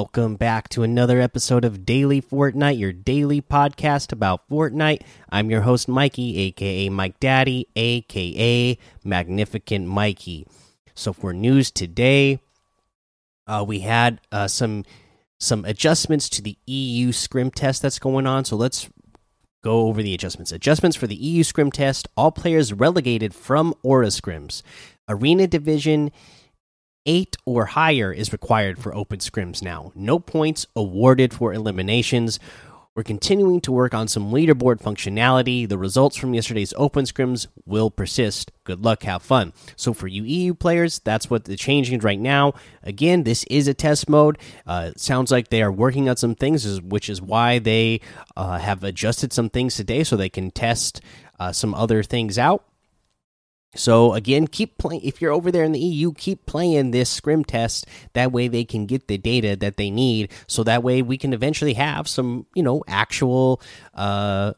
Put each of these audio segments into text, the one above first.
Welcome back to another episode of Daily Fortnite, your daily podcast about Fortnite. I'm your host, Mikey, aka Mike Daddy, aka Magnificent Mikey. So, for news today, uh, we had uh, some some adjustments to the EU scrim test that's going on. So, let's go over the adjustments. Adjustments for the EU scrim test all players relegated from Aura scrims. Arena Division eight or higher is required for open scrims now. No points awarded for eliminations. We're continuing to work on some leaderboard functionality. The results from yesterday's open scrims will persist. Good luck, have fun. So, for you EU players, that's what the changing right now. Again, this is a test mode. Uh, sounds like they are working on some things, which is why they uh, have adjusted some things today so they can test uh, some other things out. So again, keep playing. If you're over there in the EU, keep playing this scrim test. That way, they can get the data that they need. So that way, we can eventually have some, you know, actual, uh,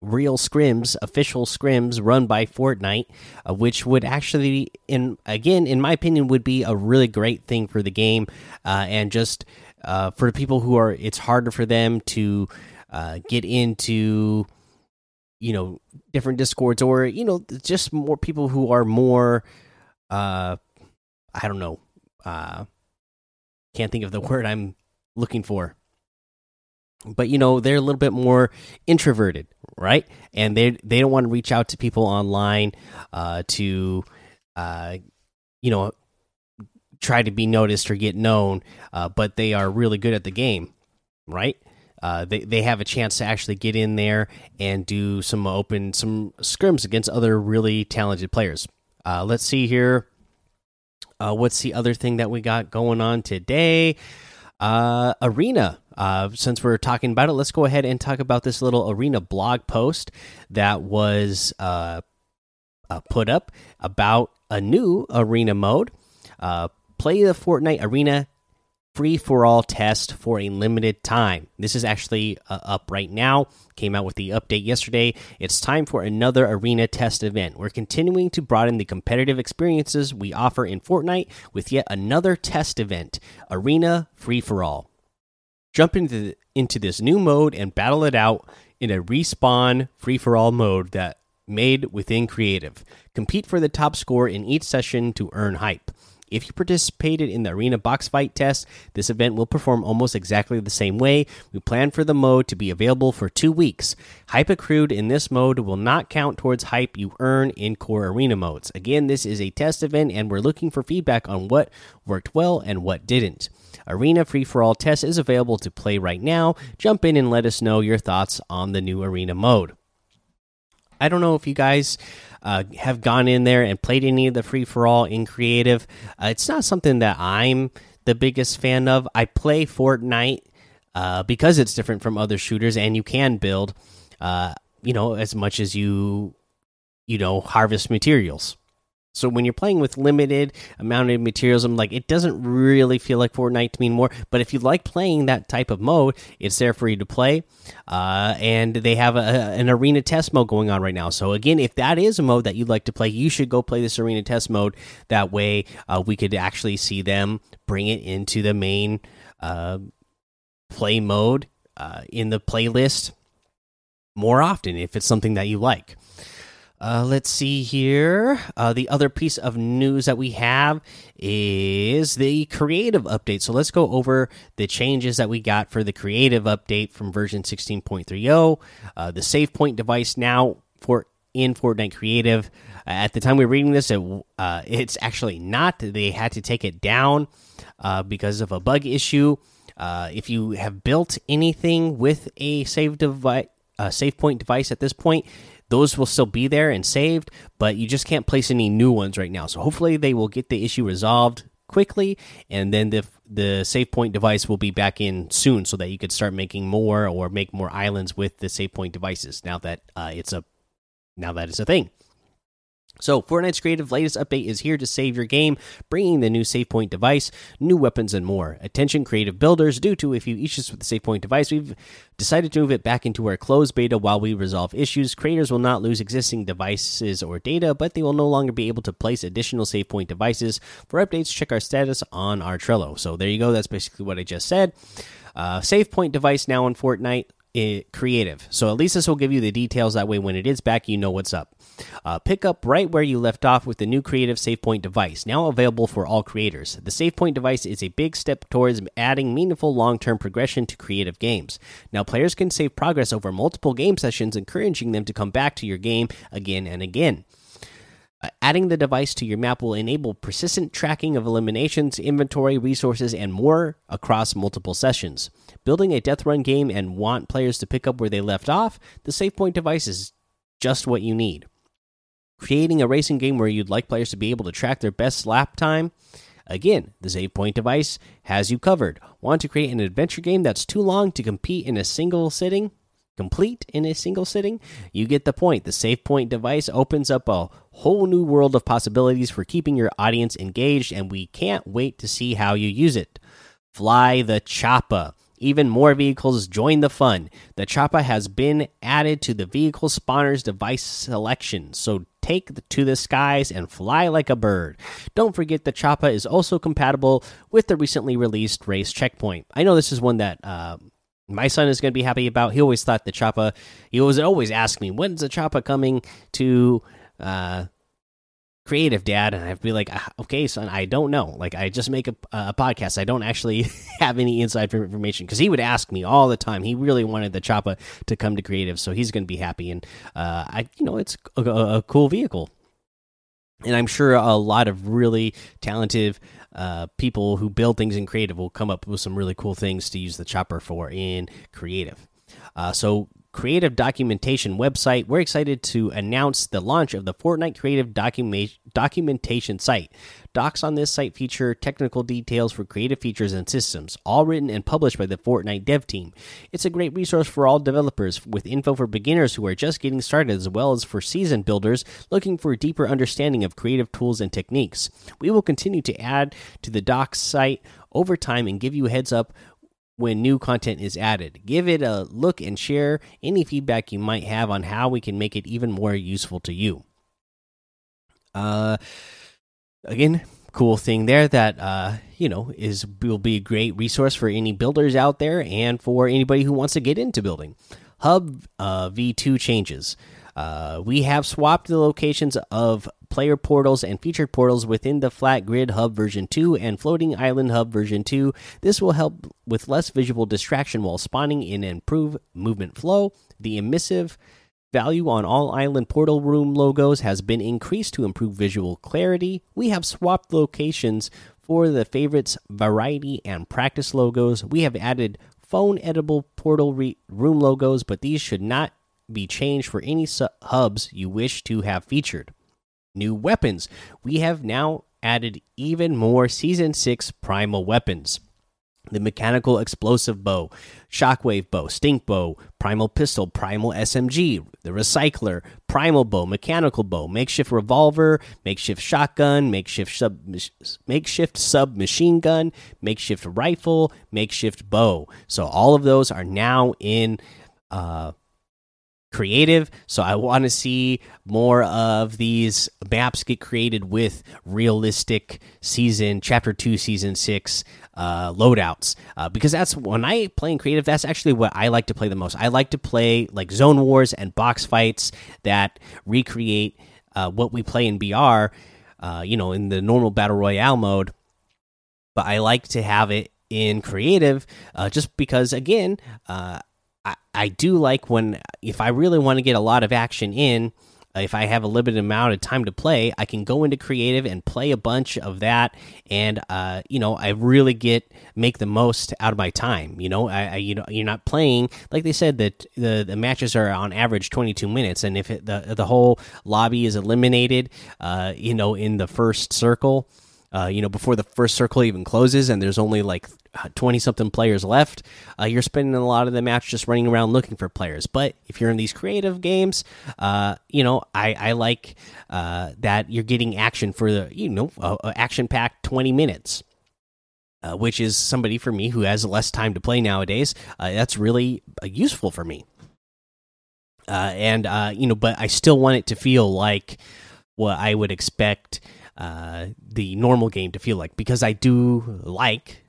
real scrims, official scrims run by Fortnite, uh, which would actually, in again, in my opinion, would be a really great thing for the game, uh, and just uh, for the people who are, it's harder for them to uh, get into you know different discords or you know just more people who are more uh i don't know uh can't think of the word i'm looking for. But you know they're a little bit more introverted right? And they they don't want to reach out to people online uh to uh you know try to be noticed or get known uh but they are really good at the game right uh, they they have a chance to actually get in there and do some open some scrims against other really talented players. Uh, let's see here. Uh, what's the other thing that we got going on today? Uh, arena. Uh, since we're talking about it, let's go ahead and talk about this little arena blog post that was put up about a new arena mode. play the Fortnite Arena free for all test for a limited time. This is actually uh, up right now. Came out with the update yesterday. It's time for another arena test event. We're continuing to broaden the competitive experiences we offer in Fortnite with yet another test event Arena Free for All. Jump into, the, into this new mode and battle it out in a respawn free for all mode that made within creative. Compete for the top score in each session to earn hype. If you participated in the arena box fight test, this event will perform almost exactly the same way. We plan for the mode to be available for two weeks. Hype accrued in this mode will not count towards hype you earn in core arena modes. Again, this is a test event, and we're looking for feedback on what worked well and what didn't. Arena Free for All test is available to play right now. Jump in and let us know your thoughts on the new arena mode. I don't know if you guys uh, have gone in there and played any of the free for all in creative. Uh, it's not something that I'm the biggest fan of. I play Fortnite uh, because it's different from other shooters, and you can build, uh, you know, as much as you, you know, harvest materials. So when you're playing with limited amount of materials, I'm like, it doesn't really feel like Fortnite to me anymore. But if you like playing that type of mode, it's there for you to play. Uh, and they have a, an arena test mode going on right now. So again, if that is a mode that you'd like to play, you should go play this arena test mode. That way, uh, we could actually see them bring it into the main uh, play mode uh, in the playlist more often if it's something that you like. Uh, let's see here. Uh, the other piece of news that we have is the creative update. So let's go over the changes that we got for the creative update from version 16.30. Uh, the save point device now for in Fortnite Creative. Uh, at the time we are reading this, it, uh, it's actually not. They had to take it down uh, because of a bug issue. if you have built anything with a save device, a save point device at this point those will still be there and saved, but you just can't place any new ones right now. So hopefully they will get the issue resolved quickly, and then the the save point device will be back in soon, so that you could start making more or make more islands with the save point devices. Now that uh, it's a now that it's a thing. So, Fortnite's creative latest update is here to save your game, bringing the new SavePoint device, new weapons, and more. Attention, creative builders, due to a few issues with the SavePoint device, we've decided to move it back into our closed beta while we resolve issues. Creators will not lose existing devices or data, but they will no longer be able to place additional SavePoint devices. For updates, check our status on our Trello. So, there you go. That's basically what I just said. Uh, SavePoint device now in Fortnite. Creative. So at least this will give you the details. That way, when it is back, you know what's up. Uh, pick up right where you left off with the new creative SavePoint device, now available for all creators. The SavePoint device is a big step towards adding meaningful long term progression to creative games. Now, players can save progress over multiple game sessions, encouraging them to come back to your game again and again. Uh, adding the device to your map will enable persistent tracking of eliminations, inventory, resources, and more across multiple sessions. Building a death run game and want players to pick up where they left off, the SavePoint device is just what you need. Creating a racing game where you'd like players to be able to track their best lap time? Again, the save point device has you covered. Want to create an adventure game that's too long to compete in a single sitting? Complete in a single sitting. You get the point. The SavePoint device opens up a whole new world of possibilities for keeping your audience engaged, and we can't wait to see how you use it. Fly the Choppa. Even more vehicles join the fun. The Choppa has been added to the vehicle spawner's device selection, so take to the skies and fly like a bird. Don't forget the Choppa is also compatible with the recently released race checkpoint. I know this is one that uh, my son is going to be happy about. He always thought the Choppa. He was always ask me, "When's the Choppa coming to uh, creative, Dad?" And I'd be like, ah, "Okay, son, I don't know. Like, I just make a, a podcast. I don't actually have any inside information." Because he would ask me all the time. He really wanted the Choppa to come to creative, so he's going to be happy. And uh, I, you know, it's a, a cool vehicle and I'm sure a lot of really talented uh, people who build things in creative will come up with some really cool things to use the chopper for in creative. Uh, so creative documentation website. We're excited to announce the launch of the Fortnite Creative document documentation site. Docs on this site feature technical details for creative features and systems, all written and published by the Fortnite dev team. It's a great resource for all developers with info for beginners who are just getting started as well as for seasoned builders looking for a deeper understanding of creative tools and techniques. We will continue to add to the docs site over time and give you a heads up when new content is added. Give it a look and share any feedback you might have on how we can make it even more useful to you. Uh, again, cool thing there that uh, you know is will be a great resource for any builders out there and for anybody who wants to get into building. Hub uh, v2 changes. Uh, we have swapped the locations of player portals and featured portals within the flat grid hub version 2 and floating island hub version 2. This will help with less visual distraction while spawning in and improve movement flow. The emissive value on all island portal room logos has been increased to improve visual clarity. We have swapped locations for the favorites variety and practice logos. We have added phone editable portal room logos, but these should not be changed for any hubs you wish to have featured. New weapons. We have now added even more Season 6 primal weapons the mechanical explosive bow, shockwave bow, stink bow, primal pistol, primal SMG, the recycler, primal bow, mechanical bow, makeshift revolver, makeshift shotgun, makeshift sub makeshift submachine gun, makeshift rifle, makeshift bow. So all of those are now in uh creative. So I want to see more of these maps get created with realistic season, chapter two, season six uh, loadouts. Uh, because that's when I play in creative, that's actually what I like to play the most. I like to play like zone wars and box fights that recreate uh, what we play in BR, uh, you know, in the normal battle royale mode. But I like to have it in creative uh, just because, again, uh, I do like when if I really want to get a lot of action in, if I have a limited amount of time to play, I can go into creative and play a bunch of that, and uh, you know, I really get make the most out of my time. You know, I, I you know, you're not playing like they said that the the matches are on average 22 minutes, and if it, the the whole lobby is eliminated, uh, you know, in the first circle uh, you know, before the first circle even closes, and there's only like twenty something players left. Uh, you're spending a lot of the match just running around looking for players. But if you're in these creative games, uh, you know, I, I like uh, that you're getting action for the you know action packed twenty minutes. Uh, which is somebody for me who has less time to play nowadays. Uh, that's really useful for me. and you know, but I still want it to feel like what I would expect uh, the normal game to feel like because I do like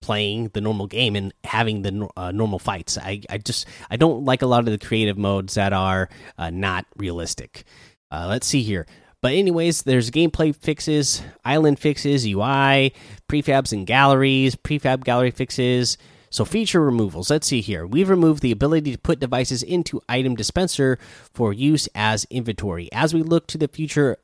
playing the normal game and having the uh, normal fights. I, I just I don't like a lot of the creative modes that are uh, not realistic. Uh, let's see here. But anyways, there's gameplay fixes, island fixes, UI, prefabs and galleries, prefab gallery fixes. So feature removals. Let's see here. We've removed the ability to put devices into item dispenser for use as inventory. As we look to the future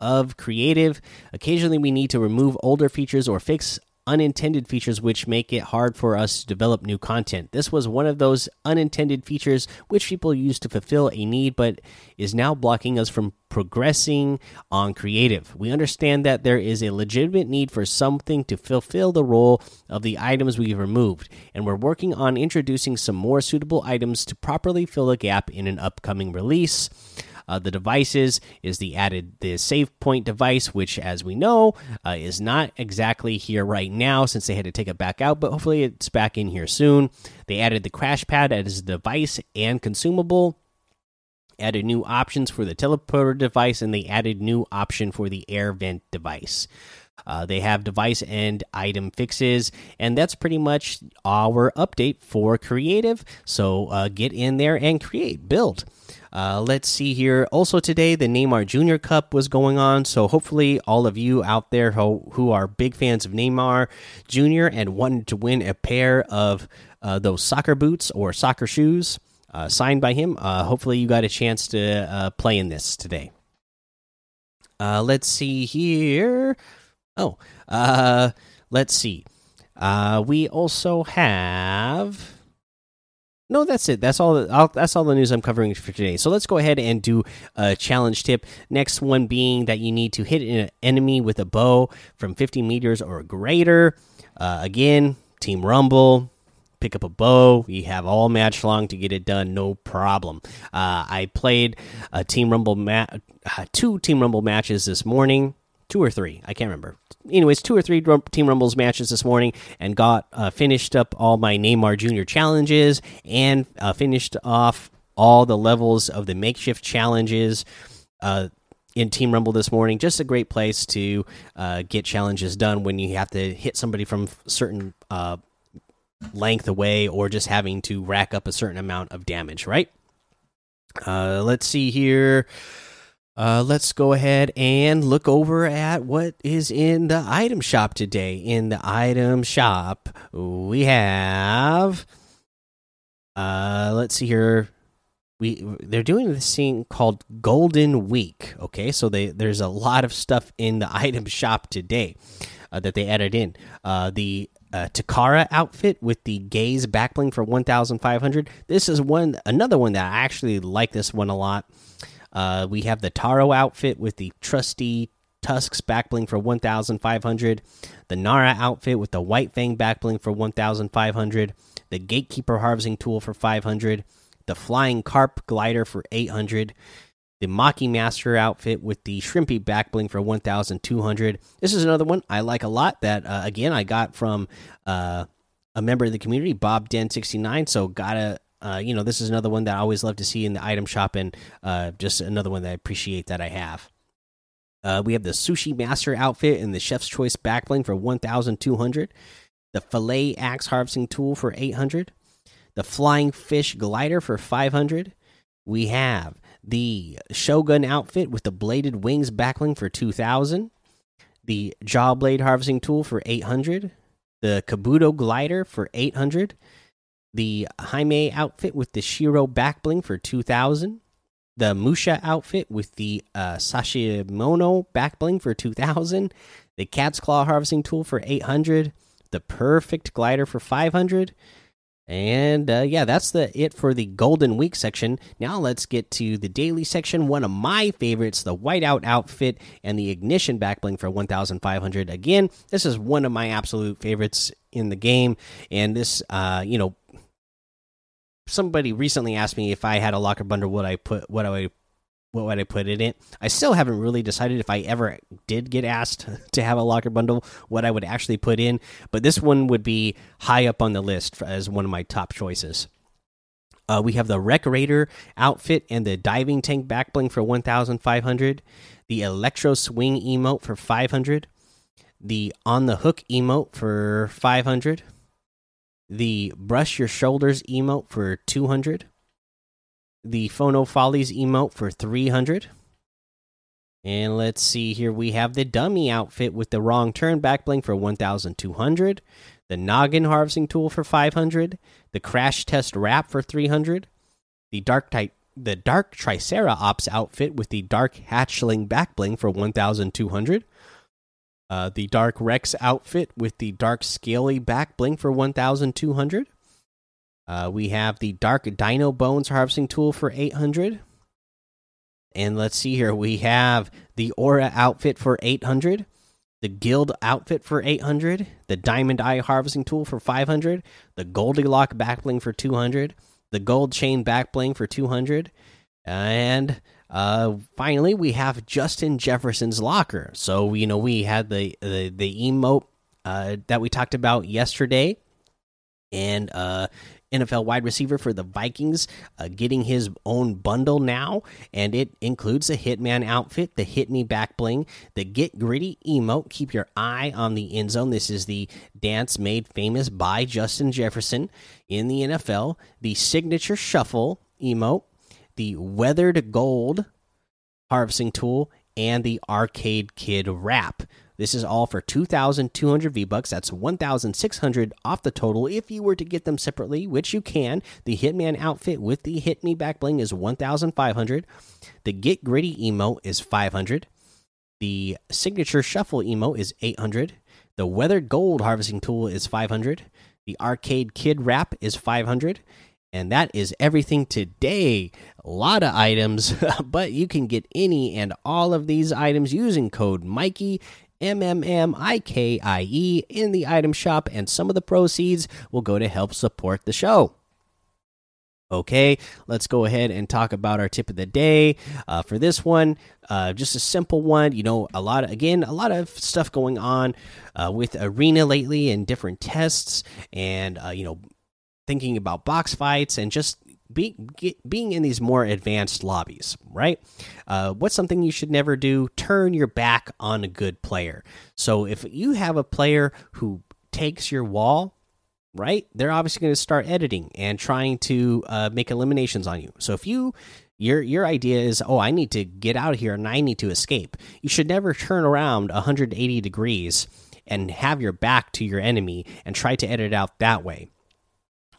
of creative. Occasionally, we need to remove older features or fix unintended features which make it hard for us to develop new content. This was one of those unintended features which people use to fulfill a need but is now blocking us from progressing on creative. We understand that there is a legitimate need for something to fulfill the role of the items we've removed, and we're working on introducing some more suitable items to properly fill the gap in an upcoming release. Uh, the devices is the added the save point device, which, as we know, uh, is not exactly here right now since they had to take it back out, but hopefully it's back in here soon. They added the crash pad as a device and consumable. Added new options for the teleporter device, and they added new option for the air vent device. Uh, they have device and item fixes, and that's pretty much our update for creative. So uh, get in there and create, build. Uh, let's see here. Also today, the Neymar Junior Cup was going on, so hopefully all of you out there who, who are big fans of Neymar Junior and wanted to win a pair of uh, those soccer boots or soccer shoes uh, signed by him, uh, hopefully you got a chance to uh, play in this today. Uh, let's see here. Oh, let's see. we also have no, that's it. That's all. that's all the news I'm covering for today. So let's go ahead and do a challenge tip. Next one being that you need to hit an enemy with a bow from 50 meters or greater. Uh, again, Team Rumble. Pick up a bow. You have all match long to get it done, no problem. Uh, I played a Team Rumble ma uh, two Team Rumble matches this morning two or three. I can't remember. Anyways, two or three Team Rumbles matches this morning, and got uh, finished up all my Neymar Junior challenges, and uh, finished off all the levels of the makeshift challenges. Uh, in Team Rumble this morning, just a great place to uh, get challenges done when you have to hit somebody from certain uh, length away, or just having to rack up a certain amount of damage. Right? Uh, let's see here. Uh, let's go ahead and look over at what is in the item shop today. In the item shop, we have. Uh, let's see here. We they're doing this thing called Golden Week. Okay, so they there's a lot of stuff in the item shop today uh, that they added in. Uh, the uh, Takara outfit with the gaze backbling for 1,500. This is one another one that I actually like. This one a lot. Uh, we have the Taro outfit with the trusty Tusks backbling for 1,500. The Nara outfit with the White Fang backbling for 1,500. The Gatekeeper harvesting tool for 500. The Flying Carp glider for 800. The Maki Master outfit with the Shrimpy backbling for 1,200. This is another one I like a lot that, uh, again, I got from uh, a member of the community, Bob Den69. So, gotta uh, you know, this is another one that I always love to see in the item shop, and uh, just another one that I appreciate that I have. Uh, we have the Sushi Master outfit and the Chef's Choice backbling for 1,200. The Fillet Axe Harvesting Tool for 800. The Flying Fish Glider for 500. We have the Shogun outfit with the Bladed Wings backbling for 2,000. The Jawblade Harvesting Tool for 800. The Kabuto Glider for 800 the Hime outfit with the Shiro backbling for 2000 the Musha outfit with the uh, Sashimono backbling for 2000 the Cat's Claw harvesting tool for 800 the Perfect glider for 500 And uh, yeah, that's the it for the Golden Week section. Now let's get to the daily section. One of my favorites, the Whiteout outfit and the Ignition backbling for 1,500. Again, this is one of my absolute favorites in the game. And this, uh, you know, somebody recently asked me if I had a locker bundle, would I put what I what would I put in it? I still haven't really decided if I ever did get asked to have a locker bundle, what I would actually put in. But this one would be high up on the list as one of my top choices. Uh, we have the Recreator outfit and the Diving Tank backbling for 1,500. The Electro Swing emote for 500. The On the Hook emote for 500. The Brush Your Shoulders emote for 200 the Phono Follies emote for 300. And let's see here. We have the dummy outfit with the wrong turn back bling for 1,200. The Noggin harvesting tool for 500. The Crash Test wrap for 300. The Dark type. The Dark Triceratops outfit with the Dark Hatchling back bling for 1,200. Uh, the Dark Rex outfit with the Dark Scaly back bling for 1,200. Uh, we have the Dark Dino Bones harvesting tool for 800. And let's see here. We have the Aura outfit for 800. The Guild outfit for 800. The Diamond Eye harvesting tool for 500. The Goldilock backbling for 200. The Gold Chain backbling for 200. And uh, finally, we have Justin Jefferson's locker. So, you know, we had the, the, the emote uh, that we talked about yesterday. And uh, NFL wide receiver for the Vikings, uh, getting his own bundle now, and it includes the Hitman outfit, the Hit Me Back Bling, the Get Gritty emote. Keep your eye on the end zone. This is the dance made famous by Justin Jefferson in the NFL. The Signature Shuffle emote, the Weathered Gold harvesting tool, and the Arcade Kid wrap. This is all for 2,200 V bucks. That's 1,600 off the total if you were to get them separately, which you can. The Hitman outfit with the Hit Me Back Bling is 1,500. The Get Gritty emo is 500. The Signature Shuffle emo is 800. The Weathered Gold Harvesting Tool is 500. The Arcade Kid Wrap is 500. And that is everything today. A lot of items, but you can get any and all of these items using code Mikey M M M I K I E in the item shop, and some of the proceeds will go to help support the show. Okay, let's go ahead and talk about our tip of the day. Uh, for this one, uh, just a simple one. You know, a lot of, again, a lot of stuff going on uh, with Arena lately and different tests, and uh, you know, thinking about box fights and just get, being in these more advanced lobbies, right? Uh, what's something you should never do? Turn your back on a good player. So if you have a player who takes your wall, right, they're obviously going to start editing and trying to uh, make eliminations on you. So if you your your idea is, oh, I need to get out of here and I need to escape. You should never turn around 180 degrees and have your back to your enemy and try to edit out that way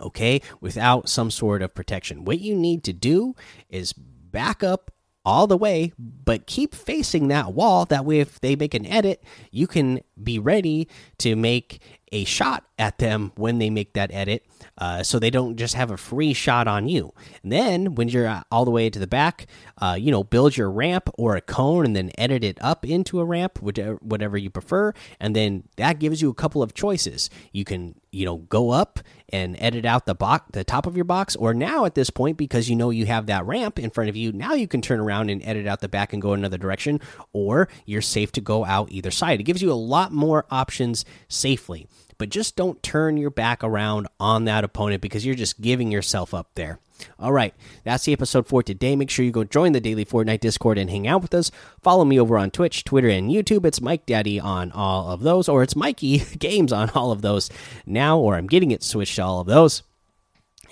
okay, without some sort of protection. What you need to do is back up all the way, but keep facing that wall. That way, if they make an edit, you can be ready to make a shot at them when they make that edit uh, so they don't just have a free shot on you. And then when you're uh, all the way to the back, uh, you know, build your ramp or a cone and then edit it up into a ramp, whichever, whatever you prefer. And then that gives you a couple of choices. You can, you know, go up and edit out the box, the top of your box, or now at this point, because you know you have that ramp in front of you, now you can turn around and edit out the back and go another direction, or you're safe to go out either side. It gives you a lot more options safely but just don't turn your back around on that opponent because you're just giving yourself up there. All right, that's the episode for today. Make sure you go join the daily Fortnite Discord and hang out with us. Follow me over on Twitch, Twitter, and YouTube. It's Mike Daddy on all of those, or it's Mikey Games on all of those now, or I'm getting it switched to all of those.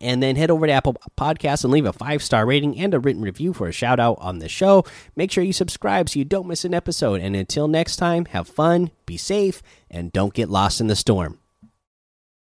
And then head over to Apple Podcasts and leave a five star rating and a written review for a shout out on the show. Make sure you subscribe so you don't miss an episode. And until next time, have fun, be safe, and don't get lost in the storm.